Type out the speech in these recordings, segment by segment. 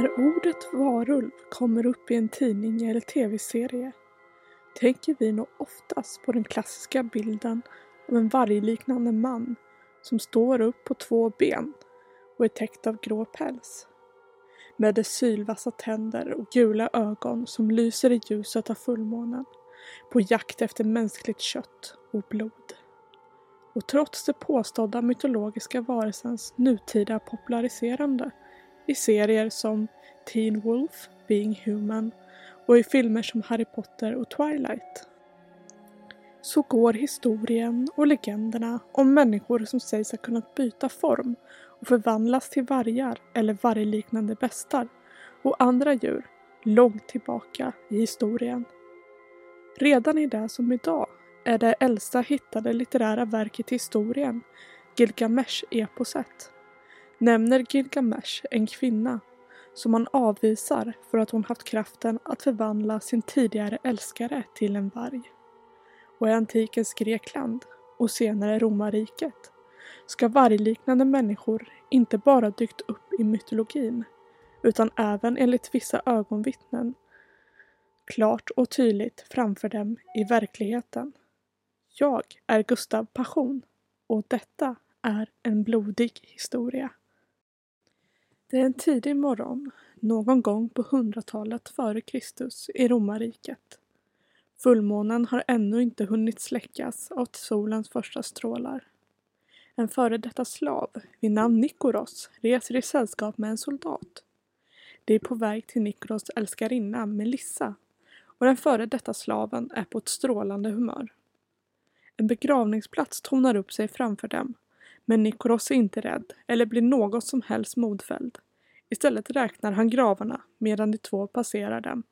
När ordet varulv kommer upp i en tidning eller tv-serie tänker vi nog oftast på den klassiska bilden av en vargliknande man som står upp på två ben och är täckt av grå päls. Med dess sylvassa tänder och gula ögon som lyser i ljuset av fullmånen på jakt efter mänskligt kött och blod. Och trots det påstådda mytologiska varelsens nutida populariserande i serier som Teen Wolf, Being Human och i filmer som Harry Potter och Twilight. Så går historien och legenderna om människor som sägs ha kunnat byta form och förvandlas till vargar eller vargliknande bestar och andra djur långt tillbaka i historien. Redan i det som idag är det äldsta hittade litterära verket i historien, Gilgamesh-eposet, nämner Gilgamesh en kvinna som han avvisar för att hon haft kraften att förvandla sin tidigare älskare till en varg. Och i antikens Grekland och senare romarriket ska vargliknande människor inte bara dykt upp i mytologin utan även enligt vissa ögonvittnen klart och tydligt framför dem i verkligheten. Jag är Gustav Passion och detta är en blodig historia. Det är en tidig morgon, någon gång på hundratalet före Kristus i romarriket. Fullmånen har ännu inte hunnit släckas av solens första strålar. En före detta slav vid namn Nikoros reser i sällskap med en soldat. De är på väg till Nikoros älskarinna Melissa och den före detta slaven är på ett strålande humör. En begravningsplats tonar upp sig framför dem men Nikoros är inte rädd eller blir något som helst modfälld. Istället räknar han gravarna medan de två passerar dem.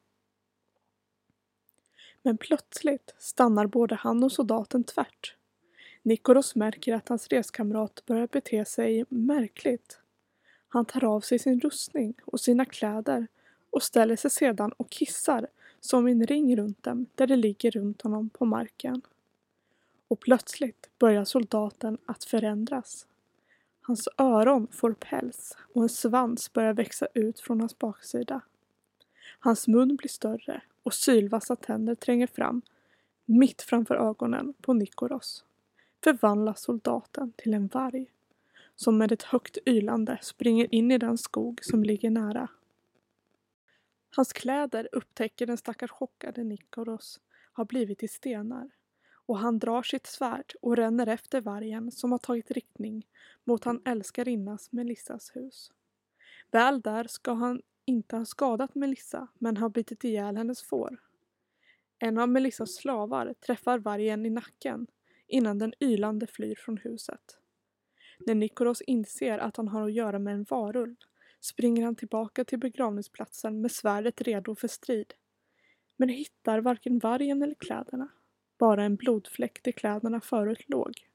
Men plötsligt stannar både han och soldaten tvärt. Nikoros märker att hans reskamrat börjar bete sig märkligt. Han tar av sig sin rustning och sina kläder och ställer sig sedan och kissar som en ring runt dem där de ligger runt honom på marken. Och plötsligt börjar soldaten att förändras. Hans öron får päls och en svans börjar växa ut från hans baksida. Hans mun blir större och sylvassa tänder tränger fram mitt framför ögonen på Nikoros. Förvandlas soldaten till en varg som med ett högt ylande springer in i den skog som ligger nära. Hans kläder upptäcker den stackars chockade Nikoros har blivit i stenar och han drar sitt svärd och ränner efter vargen som har tagit riktning mot han älskarinnas Melissas hus. Väl där ska han inte ha skadat Melissa men har bitit ihjäl hennes får. En av Melissas slavar träffar vargen i nacken innan den ylande flyr från huset. När Nikolos inser att han har att göra med en varulv springer han tillbaka till begravningsplatsen med svärdet redo för strid. Men hittar varken vargen eller kläderna. Bara en blodfläck där kläderna förut låg.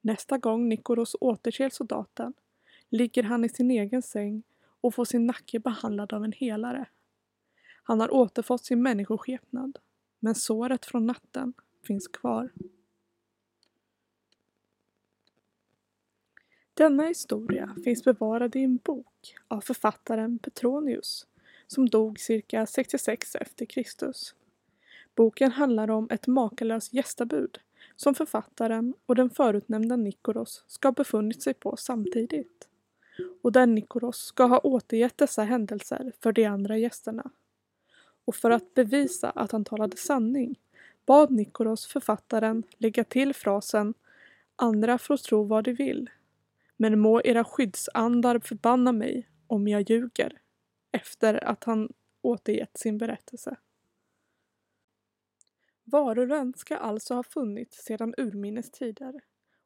Nästa gång Nikoros återser soldaten ligger han i sin egen säng och får sin nacke behandlad av en helare. Han har återfått sin människoskepnad, men såret från natten finns kvar. Denna historia finns bevarad i en bok av författaren Petronius som dog cirka 66 efter Kristus. Boken handlar om ett makalöst gästabud som författaren och den förutnämnda Nikoros ska ha befunnit sig på samtidigt. Och där Nikoros ska ha återgett dessa händelser för de andra gästerna. Och för att bevisa att han talade sanning bad Nikoros författaren lägga till frasen Andra får tro vad de vill. Men må era skyddsandar förbanna mig om jag ljuger efter att han återgett sin berättelse. Varulven ska alltså ha funnits sedan urminnes tider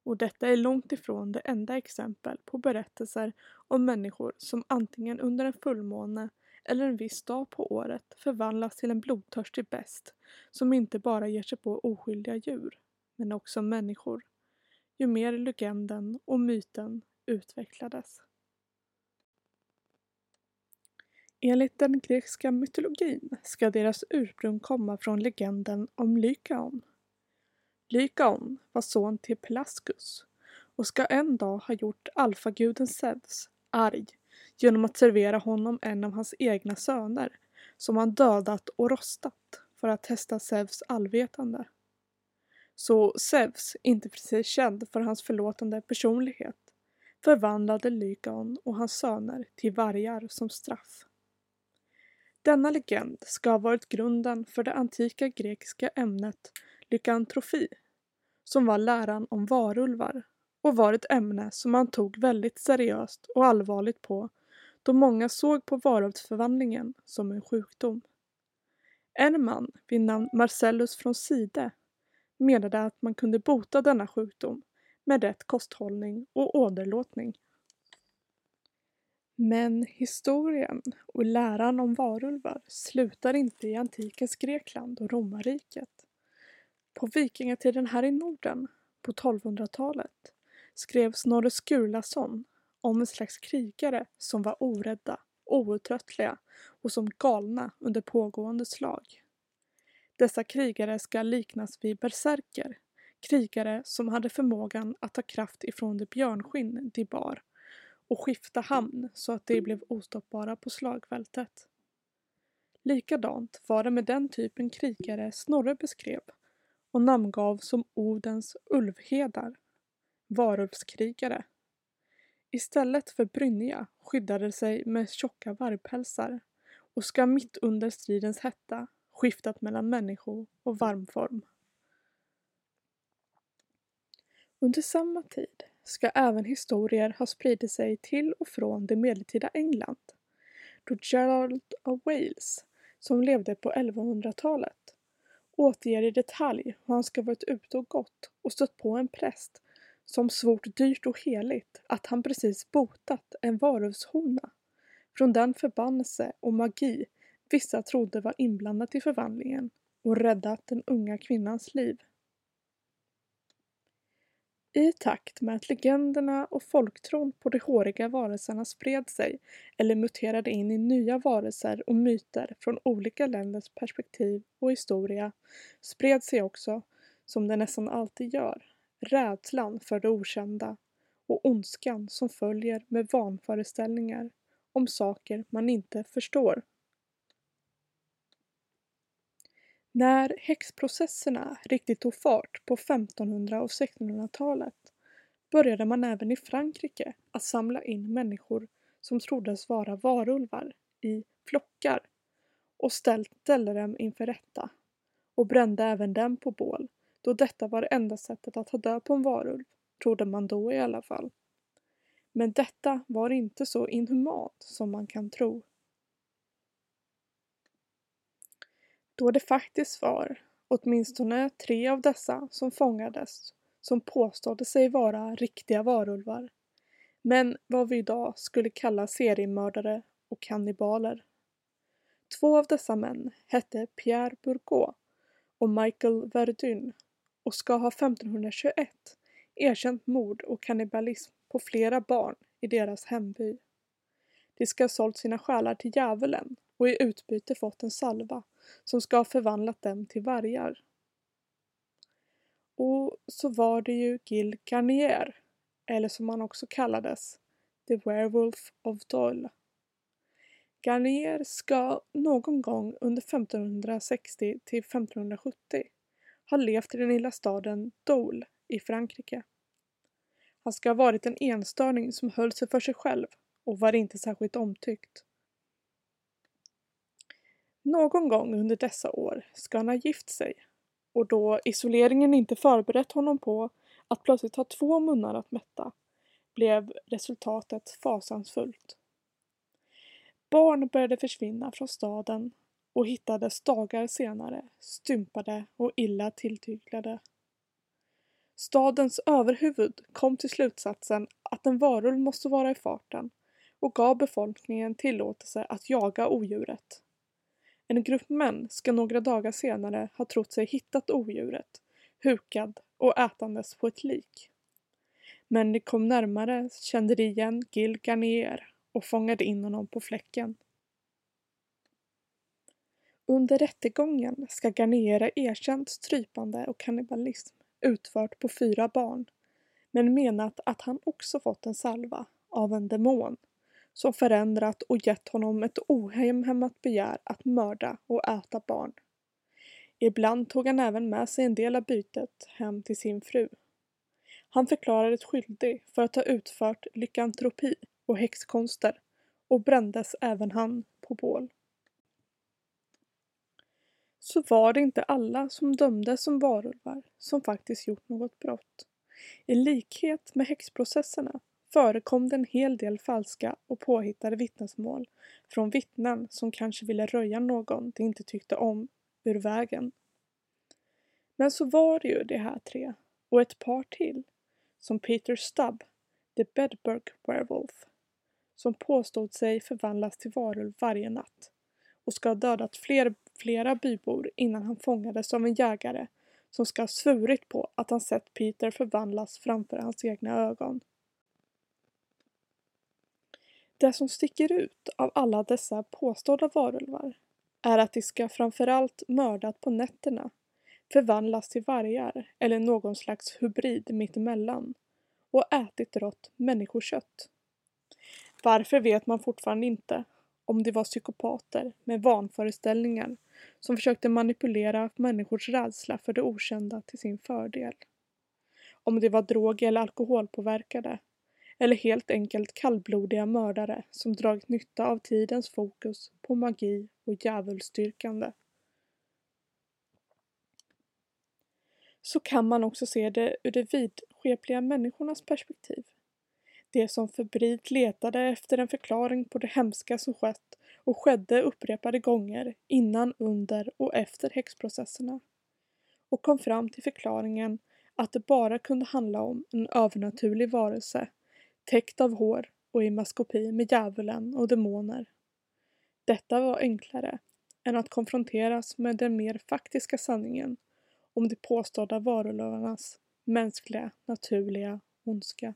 och detta är långt ifrån det enda exempel på berättelser om människor som antingen under en fullmåne eller en viss dag på året förvandlas till en blodtörstig best som inte bara ger sig på oskyldiga djur, men också människor. Ju mer legenden och myten utvecklades. Enligt den grekiska mytologin ska deras ursprung komma från legenden om Lykaon. Lykaon var son till Pelasgus och ska en dag ha gjort alfaguden Zeus arg genom att servera honom en av hans egna söner som han dödat och rostat för att testa Zeus allvetande. Så Zeus, inte precis känd för hans förlåtande personlighet, förvandlade Lykaon och hans söner till vargar som straff. Denna legend ska ha varit grunden för det antika grekiska ämnet lykantrofi, som var läran om varulvar och var ett ämne som man tog väldigt seriöst och allvarligt på då många såg på varulvsförvandlingen som en sjukdom. En man vid namn Marcellus från Side menade att man kunde bota denna sjukdom med rätt kosthållning och åderlåtning. Men historien och läran om varulvar slutar inte i antikens Grekland och romarriket. På vikingatiden här i Norden, på 1200-talet, skrev Snorre Sturlason om en slags krigare som var orädda, outtröttliga och som galna under pågående slag. Dessa krigare ska liknas vid berserker, krigare som hade förmågan att ta kraft ifrån det björnskinn de bar och skifta hamn så att de blev ostoppbara på slagfältet. Likadant var det med den typen krigare Snorre beskrev och namngav som Odens ulvhedar, varulvskrigare. Istället för brynja skyddade sig med tjocka vargpälsar och ska mitt under stridens hetta skiftat mellan människo och varmform. Under samma tid ska även historier ha spridit sig till och från det medeltida England då Gerald of Wales, som levde på 1100-talet, återger i detalj hur han ska varit ute och gått och stött på en präst som svort dyrt och heligt att han precis botat en varulvshona från den förbannelse och magi vissa trodde var inblandat i förvandlingen och räddat den unga kvinnans liv. I takt med att legenderna och folktron på de håriga varelserna spred sig eller muterade in i nya varelser och myter från olika länders perspektiv och historia spred sig också, som det nästan alltid gör, rädslan för det okända och ondskan som följer med vanföreställningar om saker man inte förstår. När häxprocesserna riktigt tog fart på 1500 och 1600-talet började man även i Frankrike att samla in människor som troddes vara varulvar i flockar och ställde dem inför rätta och brände även dem på bål då detta var det enda sättet att ta död på en varulv, trodde man då i alla fall. Men detta var inte så inhumant som man kan tro. Då det faktiskt var åtminstone tre av dessa som fångades som påstådde sig vara riktiga varulvar. Men vad vi idag skulle kalla seriemördare och kannibaler. Två av dessa män hette Pierre Bourgault och Michael Verdun och ska ha 1521 erkänt mord och kannibalism på flera barn i deras hemby. De ska ha sålt sina själar till djävulen och i utbyte fått en salva som ska ha förvandlat dem till vargar. Och så var det ju Gil Garnier, eller som han också kallades, The Werewolf of Doyle. Garnier ska någon gång under 1560 till 1570 ha levt i den lilla staden Dole i Frankrike. Han ska ha varit en enstöring som höll sig för sig själv och var inte särskilt omtyckt. Någon gång under dessa år ska han ha gift sig och då isoleringen inte förberett honom på att plötsligt ha två munnar att mätta blev resultatet fasansfullt. Barn började försvinna från staden och hittades dagar senare stympade och illa tilltyglade. Stadens överhuvud kom till slutsatsen att en varulv måste vara i farten och gav befolkningen tillåtelse att jaga odjuret. En grupp män ska några dagar senare ha trott sig hittat odjuret, hukad och ätandes på ett lik. Men de kom närmare kände de igen Gil Garnier och fångade in honom på fläcken. Under rättegången ska Garnier ha erkänt strypande och kannibalism utfört på fyra barn men menat att han också fått en salva av en demon som förändrat och gett honom ett ohämmat begär att mörda och äta barn. Ibland tog han även med sig en del av bytet hem till sin fru. Han förklarades skyldig för att ha utfört lykantropi och häxkonster och brändes även han på bål. Så var det inte alla som dömdes som varulvar som faktiskt gjort något brott. I likhet med häxprocesserna förekom det en hel del falska och påhittade vittnesmål från vittnen som kanske ville röja någon de inte tyckte om ur vägen. Men så var det ju de här tre och ett par till som Peter Stubb, the Bedburg Werewolf, som påstod sig förvandlas till varulv varje natt och ska ha dödat fler, flera bybor innan han fångades av en jägare som ska ha svurit på att han sett Peter förvandlas framför hans egna ögon. Det som sticker ut av alla dessa påstådda varulvar är att de ska framförallt mördat på nätterna, förvandlas till vargar eller någon slags hybrid mittemellan och ätit rått människokött. Varför vet man fortfarande inte om de var psykopater med vanföreställningar som försökte manipulera människors rädsla för det okända till sin fördel. Om de var drog eller alkoholpåverkade eller helt enkelt kallblodiga mördare som dragit nytta av tidens fokus på magi och djävulsdyrkande. Så kan man också se det ur de vidskepliga människornas perspektiv. De som febrilt letade efter en förklaring på det hemska som skett och skedde upprepade gånger innan, under och efter häxprocesserna och kom fram till förklaringen att det bara kunde handla om en övernaturlig varelse täckt av hår och i maskopi med djävulen och demoner. Detta var enklare än att konfronteras med den mer faktiska sanningen om de påstådda varulvarnas mänskliga, naturliga ondska.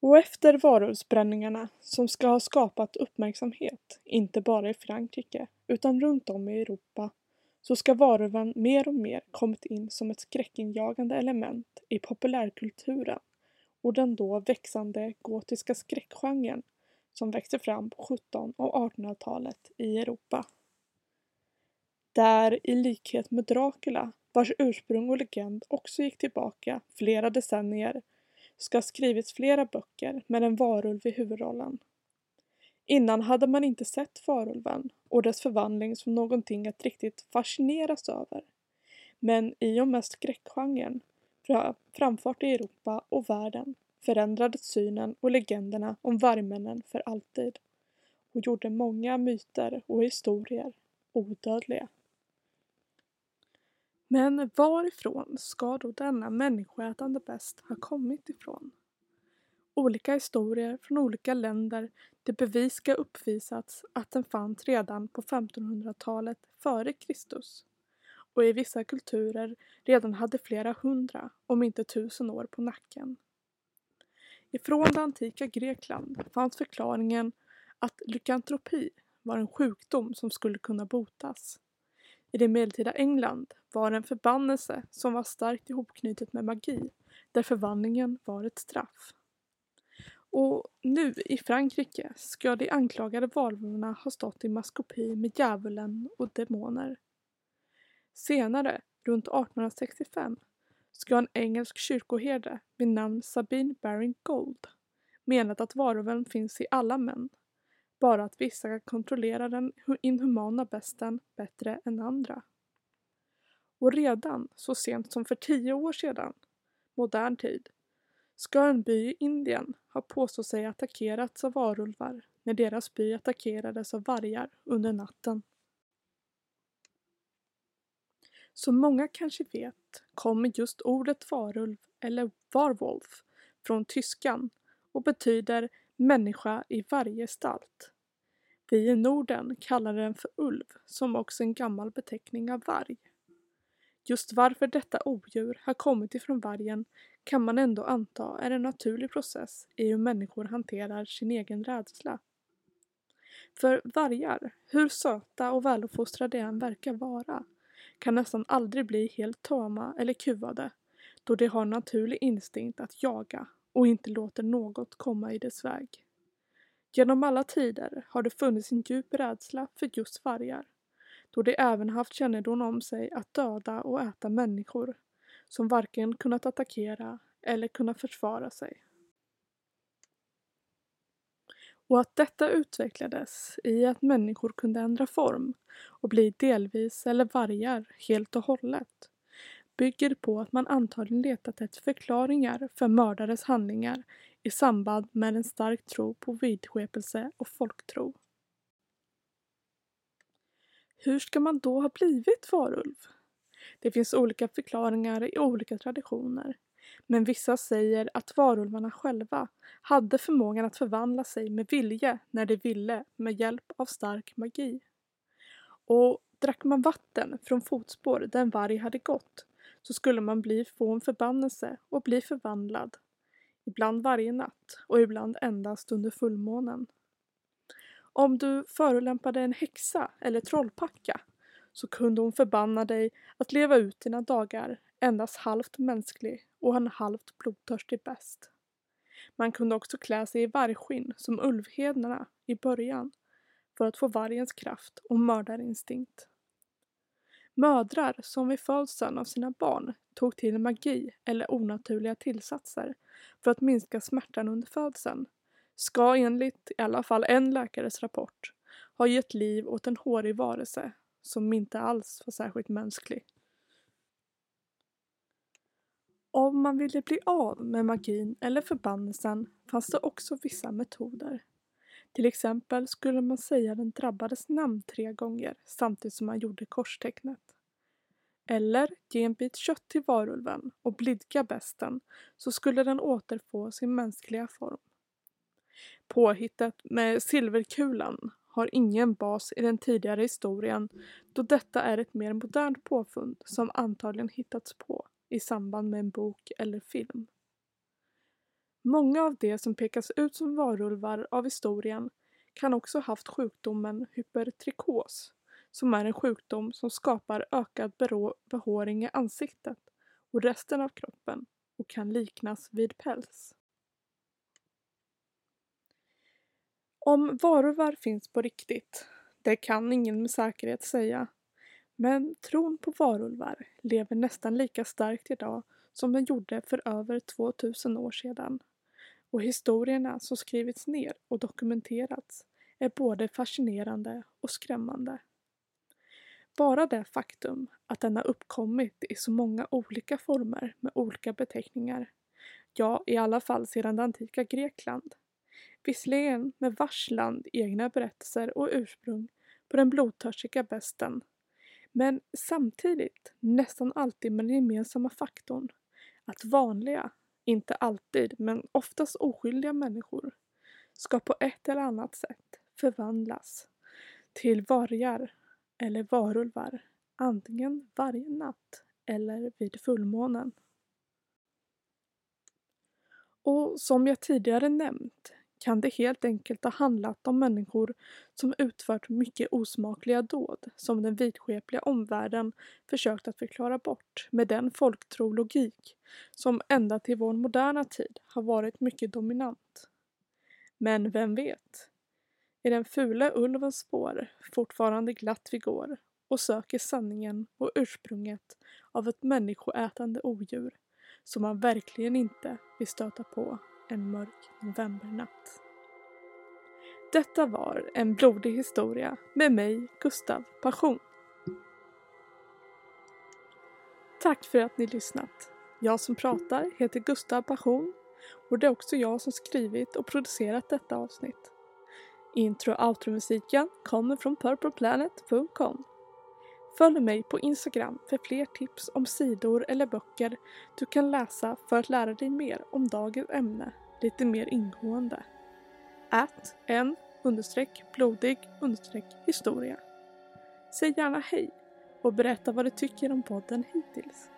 Och efter varulvsbränningarna, som ska ha skapat uppmärksamhet, inte bara i Frankrike, utan runt om i Europa, så ska varulven mer och mer kommit in som ett skräckinjagande element i populärkulturen och den då växande gotiska skräckgenren som växte fram på 1700 och 1800-talet i Europa. Där, i likhet med Dracula, vars ursprung och legend också gick tillbaka flera decennier, ska ha skrivits flera böcker med en varulv i huvudrollen. Innan hade man inte sett farulven och dess förvandling som någonting att riktigt fascineras över. Men i och med skräckgenren framfart i Europa och världen förändrades synen och legenderna om vargmännen för alltid och gjorde många myter och historier odödliga. Men varifrån ska då denna människoätande bäst ha kommit ifrån? Olika historier från olika länder det bevis ska uppvisats att den fanns redan på 1500-talet före Kristus och i vissa kulturer redan hade flera hundra, om inte tusen år på nacken. Ifrån det antika Grekland fanns förklaringen att lykantropi var en sjukdom som skulle kunna botas. I det medeltida England var det en förbannelse som var starkt ihopknutet med magi, där förvandlingen var ett straff. Och nu i Frankrike ska de anklagade varulvarna ha stått i maskopi med djävulen och demoner. Senare, runt 1865, ska en engelsk kyrkoherde vid namn Sabine Baring Gold menat att varulven finns i alla män, bara att vissa kan kontrollera den inhumana besten bättre än andra. Och redan så sent som för tio år sedan, modern tid, ska en by i Indien ha påstått sig attackerats av varulvar när deras by attackerades av vargar under natten. Som många kanske vet kommer just ordet varulv eller varwolf från tyskan och betyder människa i varje stalt. Vi i Norden kallar den för ulv som också en gammal beteckning av varg. Just varför detta odjur har kommit ifrån vargen kan man ändå anta är en naturlig process i hur människor hanterar sin egen rädsla. För vargar, hur söta och väluppfostrade de än verkar vara, kan nästan aldrig bli helt tama eller kuvade då de har naturlig instinkt att jaga och inte låter något komma i dess väg. Genom alla tider har det funnits en djup rädsla för just vargar, då de även haft kännedom om sig att döda och äta människor, som varken kunnat attackera eller kunnat försvara sig. Och att detta utvecklades i att människor kunde ändra form och bli delvis eller vargar helt och hållet bygger på att man antagligen letat efter förklaringar för mördares handlingar i samband med en stark tro på vidskepelse och folktro. Hur ska man då ha blivit varulv? Det finns olika förklaringar i olika traditioner. Men vissa säger att varulvarna själva hade förmågan att förvandla sig med vilje när de ville med hjälp av stark magi. Och drack man vatten från fotspår där en varg hade gått så skulle man bli få en förbannelse och bli förvandlad. Ibland varje natt och ibland endast under fullmånen. Om du förolämpade en häxa eller trollpacka så kunde hon förbanna dig att leva ut dina dagar endast halvt mänsklig och en halvt blodtörstig bäst. Man kunde också klä sig i vargskinn som ulvhednarna i början för att få vargens kraft och mördarinstinkt. Mödrar som vid födseln av sina barn tog till magi eller onaturliga tillsatser för att minska smärtan under födseln ska enligt i alla fall en läkares rapport ha gett liv åt en hårig varelse som inte alls var särskilt mänsklig. Om man ville bli av med magin eller förbannelsen fanns det också vissa metoder. Till exempel skulle man säga den drabbades namn tre gånger samtidigt som man gjorde korstecknet. Eller ge en bit kött till varulven och blidka besten så skulle den återfå sin mänskliga form. Påhittet med silverkulan har ingen bas i den tidigare historien då detta är ett mer modernt påfund som antagligen hittats på i samband med en bok eller film. Många av de som pekas ut som varulvar av historien kan också haft sjukdomen hypertrikos som är en sjukdom som skapar ökad behåring i ansiktet och resten av kroppen och kan liknas vid päls. Om varulvar finns på riktigt, det kan ingen med säkerhet säga. Men tron på varulvar lever nästan lika starkt idag som den gjorde för över 2000 år sedan. Och historierna som skrivits ner och dokumenterats är både fascinerande och skrämmande. Bara det faktum att den har uppkommit i så många olika former med olika beteckningar, ja i alla fall sedan det antika Grekland, visserligen med vars land egna berättelser och ursprung på den blodtörstiga besten, men samtidigt nästan alltid med den gemensamma faktorn att vanliga, inte alltid, men oftast oskyldiga människor ska på ett eller annat sätt förvandlas till vargar eller varulvar, antingen varje natt eller vid fullmånen. Och som jag tidigare nämnt kan det helt enkelt ha handlat om människor som utfört mycket osmakliga dåd som den vidskepliga omvärlden försökt att förklara bort med den folktrologik som ända till vår moderna tid har varit mycket dominant. Men vem vet? I den fula ulvens spår fortfarande glatt vi går och söker sanningen och ursprunget av ett människoätande odjur som man verkligen inte vill stöta på en mörk novembernatt. Detta var en blodig historia med mig, Gustav Passion. Tack för att ni lyssnat. Jag som pratar heter Gustav Passion och det är också jag som skrivit och producerat detta avsnitt. Intro och outro-musiken kommer från purpleplanet.com. Följ mig på Instagram för fler tips om sidor eller böcker du kan läsa för att lära dig mer om dagens ämne lite mer ingående. att en understreck blodig understreck historia. Säg gärna hej och berätta vad du tycker om podden hittills.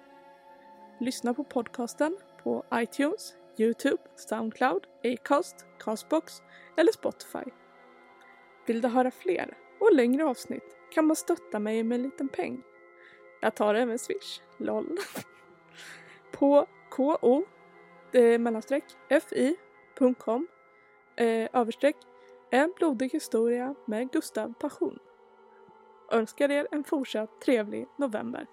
Lyssna på podcasten på iTunes, Youtube, Soundcloud, Acast, Castbox eller Spotify. Vill du höra fler och längre avsnitt kan man stötta mig med en liten peng. Jag tar även swish, LOL. På ko eh, fi.com eh, överstreck en blodig historia med Gustav Passion. Önskar er en fortsatt trevlig november.